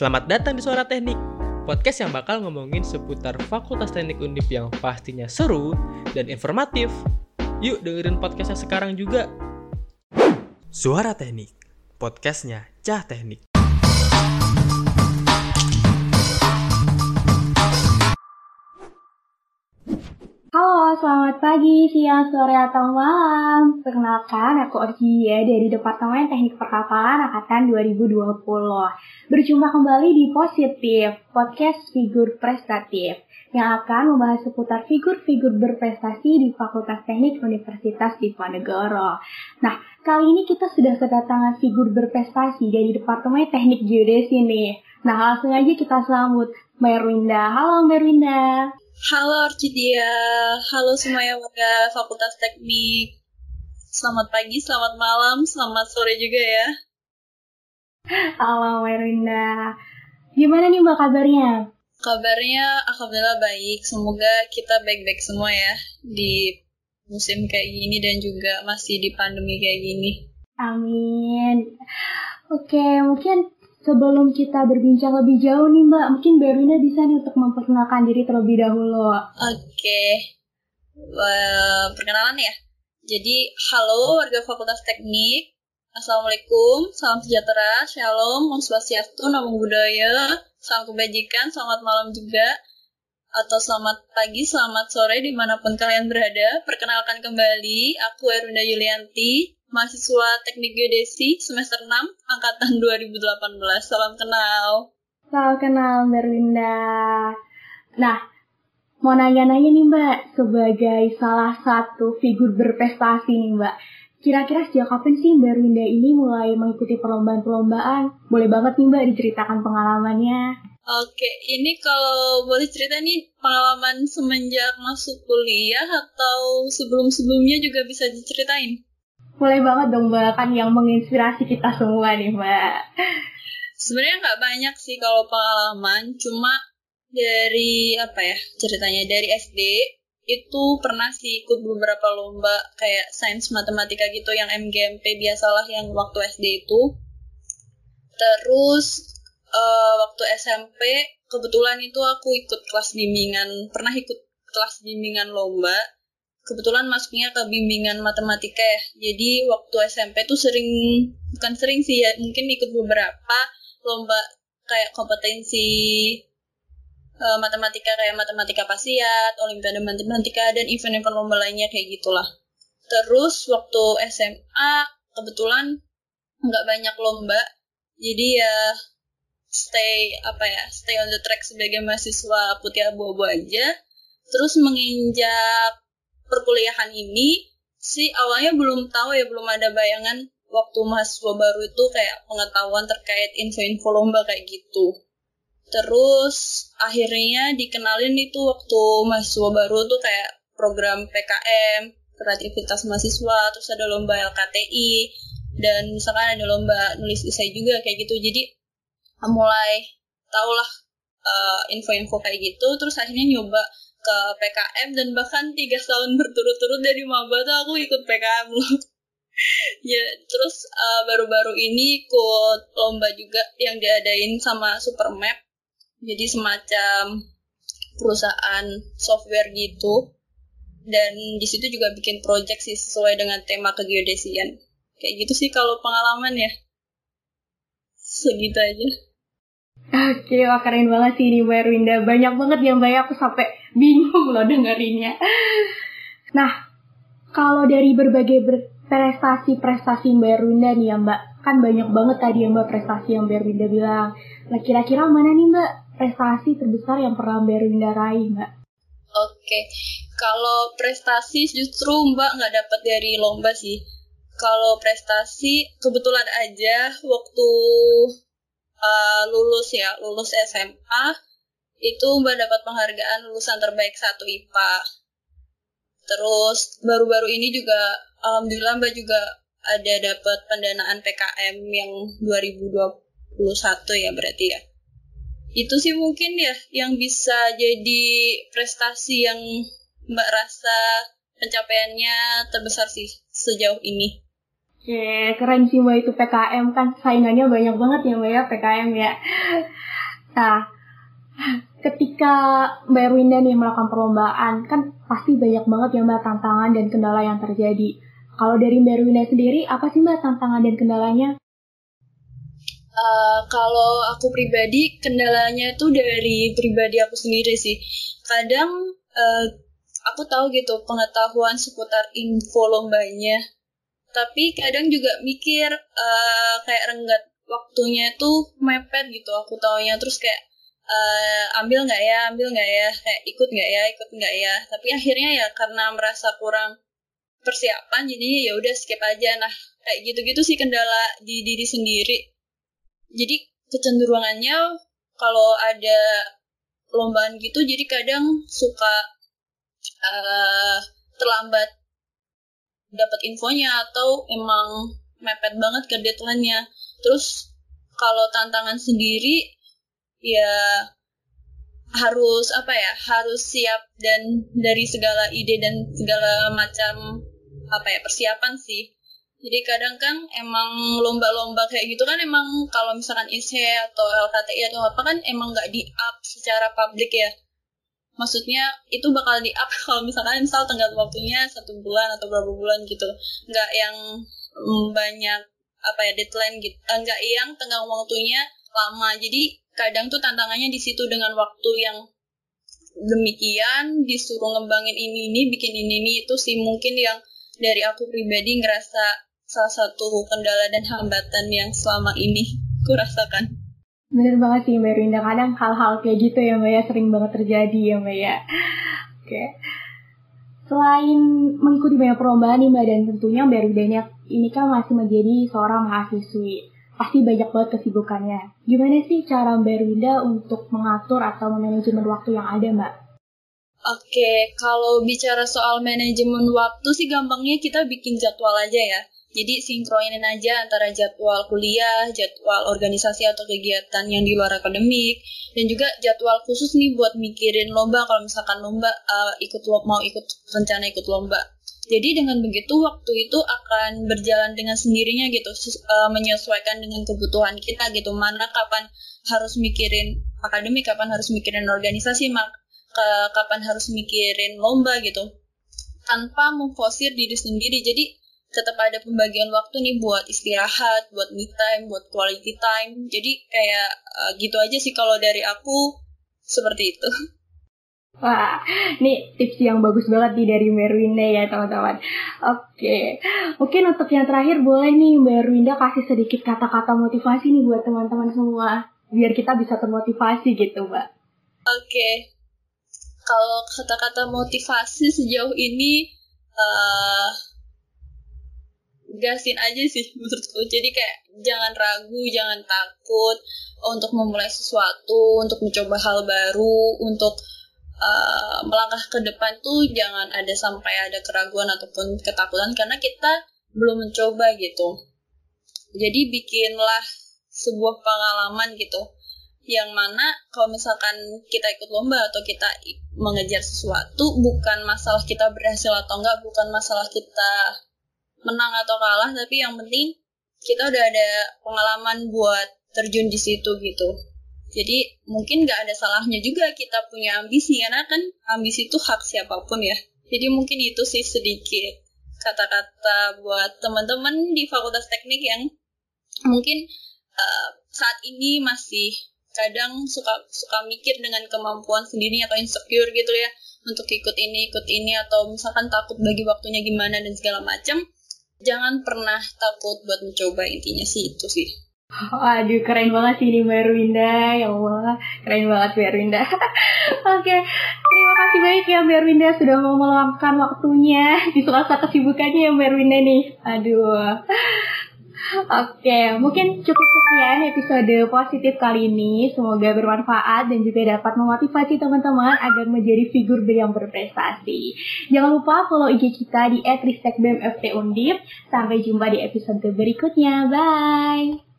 Selamat datang di Suara Teknik, podcast yang bakal ngomongin seputar Fakultas Teknik Undip yang pastinya seru dan informatif. Yuk dengerin podcastnya sekarang juga. Suara Teknik, podcastnya Cah Teknik. Selamat pagi, siang, sore, atau malam. Perkenalkan, aku Orchia dari Departemen Teknik Perkapalan Angkatan 2020. Berjumpa kembali di Positif, podcast figur prestatif, yang akan membahas seputar figur-figur berprestasi di Fakultas Teknik Universitas Diponegoro. Nah, kali ini kita sudah kedatangan figur berprestasi dari Departemen Teknik Geodesi nih. Nah, langsung aja kita sambut Merwinda. Halo Merwinda. Halo Orchidia, halo semuanya warga Fakultas Teknik. Selamat pagi, selamat malam, selamat sore juga ya. Halo Merwinda. Gimana nih Mbak kabarnya? Kabarnya alhamdulillah baik. Semoga kita baik-baik semua ya di musim kayak gini dan juga masih di pandemi kayak gini. Amin. Oke, mungkin Sebelum kita berbincang lebih jauh nih Mbak, mungkin Berwina bisa nih untuk memperkenalkan diri terlebih dahulu. Oke, well, perkenalan ya. Jadi, halo warga Fakultas Teknik. Assalamualaikum, salam sejahtera, shalom, om swastiastu, namo buddhaya, salam kebajikan, selamat malam juga, atau selamat pagi, selamat sore di mana pun kalian berada. Perkenalkan kembali, aku Erunda Yulianti, mahasiswa Teknik Geodesi semester 6 angkatan 2018. Salam kenal. Salam kenal Berwinda. Nah, mau nanya-nanya nih Mbak, sebagai salah satu figur berprestasi nih Mbak, kira-kira sejak kapan sih Mbak Rinda ini mulai mengikuti perlombaan-perlombaan? Boleh banget nih Mbak diceritakan pengalamannya. Oke, ini kalau boleh cerita nih pengalaman semenjak masuk kuliah atau sebelum-sebelumnya juga bisa diceritain? Boleh banget dong Mbak, kan yang menginspirasi kita semua nih Mbak. Sebenarnya nggak banyak sih kalau pengalaman, cuma dari apa ya ceritanya dari SD itu pernah sih ikut beberapa lomba kayak sains matematika gitu yang MGMP biasalah yang waktu SD itu. Terus uh, waktu SMP kebetulan itu aku ikut kelas bimbingan, pernah ikut kelas bimbingan lomba kebetulan masuknya ke bimbingan matematika ya. Jadi waktu SMP tuh sering bukan sering sih ya, mungkin ikut beberapa lomba kayak kompetensi uh, matematika kayak matematika pasiat, olimpiade matematika dan event-event lomba lainnya kayak gitulah. Terus waktu SMA kebetulan nggak banyak lomba, jadi ya stay apa ya stay on the track sebagai mahasiswa putih abu-abu aja. Terus menginjak perkuliahan ini sih awalnya belum tahu ya belum ada bayangan waktu mahasiswa baru itu kayak pengetahuan terkait info-info lomba kayak gitu. Terus akhirnya dikenalin itu waktu mahasiswa baru tuh kayak program PKM, kreativitas mahasiswa, terus ada lomba LKTI, dan misalkan ada lomba nulis esai juga kayak gitu. Jadi mulai tahulah uh, info-info kayak gitu, terus akhirnya nyoba ke PKM dan bahkan tiga tahun berturut-turut dari maba tuh aku ikut PKM loh. ya terus uh, baru-baru ini ikut lomba juga yang diadain sama Supermap. Jadi semacam perusahaan software gitu. Dan di situ juga bikin project sih sesuai dengan tema kegeodesian. Kayak gitu sih kalau pengalaman ya. Segitu aja. Oke, wah keren banget sih ini Mbak Erwinda. Banyak banget ya Mbak ya, aku sampai bingung loh dengerinnya. Nah, kalau dari berbagai prestasi-prestasi Mbak Erwinda nih ya Mbak, kan banyak banget tadi ya Mbak prestasi yang Mbak Erwinda bilang. Nah, kira-kira mana nih Mbak prestasi terbesar yang pernah Mbak Erwinda raih Mbak? Oke, kalau prestasi justru Mbak nggak dapat dari lomba sih. Kalau prestasi kebetulan aja waktu uh, lulus ya, lulus SMA itu Mbak dapat penghargaan lulusan terbaik satu IPA. Terus baru-baru ini juga alhamdulillah Mbak juga ada dapat pendanaan PKM yang 2021 ya berarti ya. Itu sih mungkin ya yang bisa jadi prestasi yang Mbak rasa pencapaiannya terbesar sih sejauh ini. Oke, keren sih Mbak itu PKM kan saingannya banyak banget ya Mbak ya PKM ya. Nah, ketika Mbak Erwinda nih melakukan perlombaan kan pasti banyak banget ya Mbak tantangan dan kendala yang terjadi. Kalau dari Mbak Erwinda sendiri, apa sih Mbak tantangan dan kendalanya? Uh, kalau aku pribadi, kendalanya itu dari pribadi aku sendiri sih. Kadang uh, aku tahu gitu pengetahuan seputar info lombanya tapi kadang juga mikir uh, kayak renggat waktunya tuh mepet gitu aku taunya. Terus kayak uh, ambil nggak ya ambil nggak ya kayak ikut nggak ya ikut nggak ya. Tapi akhirnya ya karena merasa kurang persiapan jadi ya udah skip aja. Nah kayak gitu-gitu sih kendala di diri sendiri. Jadi kecenderungannya kalau ada lombaan gitu jadi kadang suka uh, terlambat dapat infonya atau emang mepet banget ke deadline-nya. Terus kalau tantangan sendiri ya harus apa ya harus siap dan dari segala ide dan segala macam apa ya persiapan sih jadi kadang kan emang lomba-lomba kayak gitu kan emang kalau misalkan ISE atau LKTI atau apa kan emang nggak di up secara publik ya maksudnya itu bakal di up kalau misalkan misal tenggat waktunya satu bulan atau berapa bulan gitu nggak yang mm, banyak apa ya deadline gitu enggak eh, yang tenggang waktunya lama jadi kadang tuh tantangannya di situ dengan waktu yang demikian disuruh ngembangin ini ini bikin ini ini itu sih mungkin yang dari aku pribadi ngerasa salah satu kendala dan hambatan yang selama ini kurasakan. Bener banget sih Mbak Rinda, kadang hal-hal kayak gitu ya Mbak ya, sering banget terjadi ya Mbak ya. Oke. Selain mengikuti banyak perlombaan nih Mbak, dan tentunya Mbak Rinda ini kan masih menjadi seorang mahasiswi. Pasti banyak banget kesibukannya. Gimana sih cara Mbak Rinda untuk mengatur atau manajemen waktu yang ada Mbak? Oke, kalau bicara soal manajemen waktu sih gampangnya kita bikin jadwal aja ya. Jadi sinkronin aja antara jadwal kuliah, jadwal organisasi atau kegiatan yang di luar akademik, dan juga jadwal khusus nih buat mikirin lomba kalau misalkan lomba uh, ikut mau ikut rencana ikut lomba. Jadi dengan begitu waktu itu akan berjalan dengan sendirinya gitu, uh, menyesuaikan dengan kebutuhan kita gitu. Mana kapan harus mikirin akademik, kapan harus mikirin organisasi, mak ke, kapan harus mikirin lomba gitu. Tanpa memfosir diri sendiri. Jadi tetap ada pembagian waktu nih buat istirahat, buat me time, buat quality time. Jadi kayak uh, gitu aja sih kalau dari aku seperti itu. Wah, ini tips yang bagus banget nih dari Merwinda ya teman-teman. Oke, mungkin untuk yang terakhir boleh nih Merwinda kasih sedikit kata-kata motivasi nih buat teman-teman semua. Biar kita bisa termotivasi gitu Mbak. Oke, kalau kata-kata motivasi sejauh ini uh, gasin aja sih menurutku jadi kayak jangan ragu jangan takut untuk memulai sesuatu untuk mencoba hal baru untuk uh, melangkah ke depan tuh jangan ada sampai ada keraguan ataupun ketakutan karena kita belum mencoba gitu. Jadi bikinlah sebuah pengalaman gitu yang mana kalau misalkan kita ikut lomba atau kita mengejar sesuatu bukan masalah kita berhasil atau enggak bukan masalah kita menang atau kalah tapi yang penting kita udah ada pengalaman buat terjun di situ gitu. Jadi mungkin nggak ada salahnya juga kita punya ambisi karena kan ambisi itu hak siapa pun ya. Jadi mungkin itu sih sedikit kata-kata buat teman-teman di fakultas teknik yang mungkin uh, saat ini masih kadang suka suka mikir dengan kemampuan sendiri atau insecure gitu ya untuk ikut ini ikut ini atau misalkan takut bagi waktunya gimana dan segala macam jangan pernah takut buat mencoba intinya sih itu sih Waduh, keren banget sih ini Mbak Erwinda. Ya Allah, keren banget Mbak Erwinda. Oke, terima kasih banyak ya Mbak Erwinda sudah mau meluangkan waktunya di sela-sela kesibukannya ya Mbak Erwinda nih. Aduh. Oke, mungkin cukup sekian episode positif kali ini. Semoga bermanfaat dan juga dapat memotivasi teman-teman agar menjadi figur yang berprestasi. Jangan lupa follow IG kita di @ristekbmftundip. Sampai jumpa di episode berikutnya. Bye.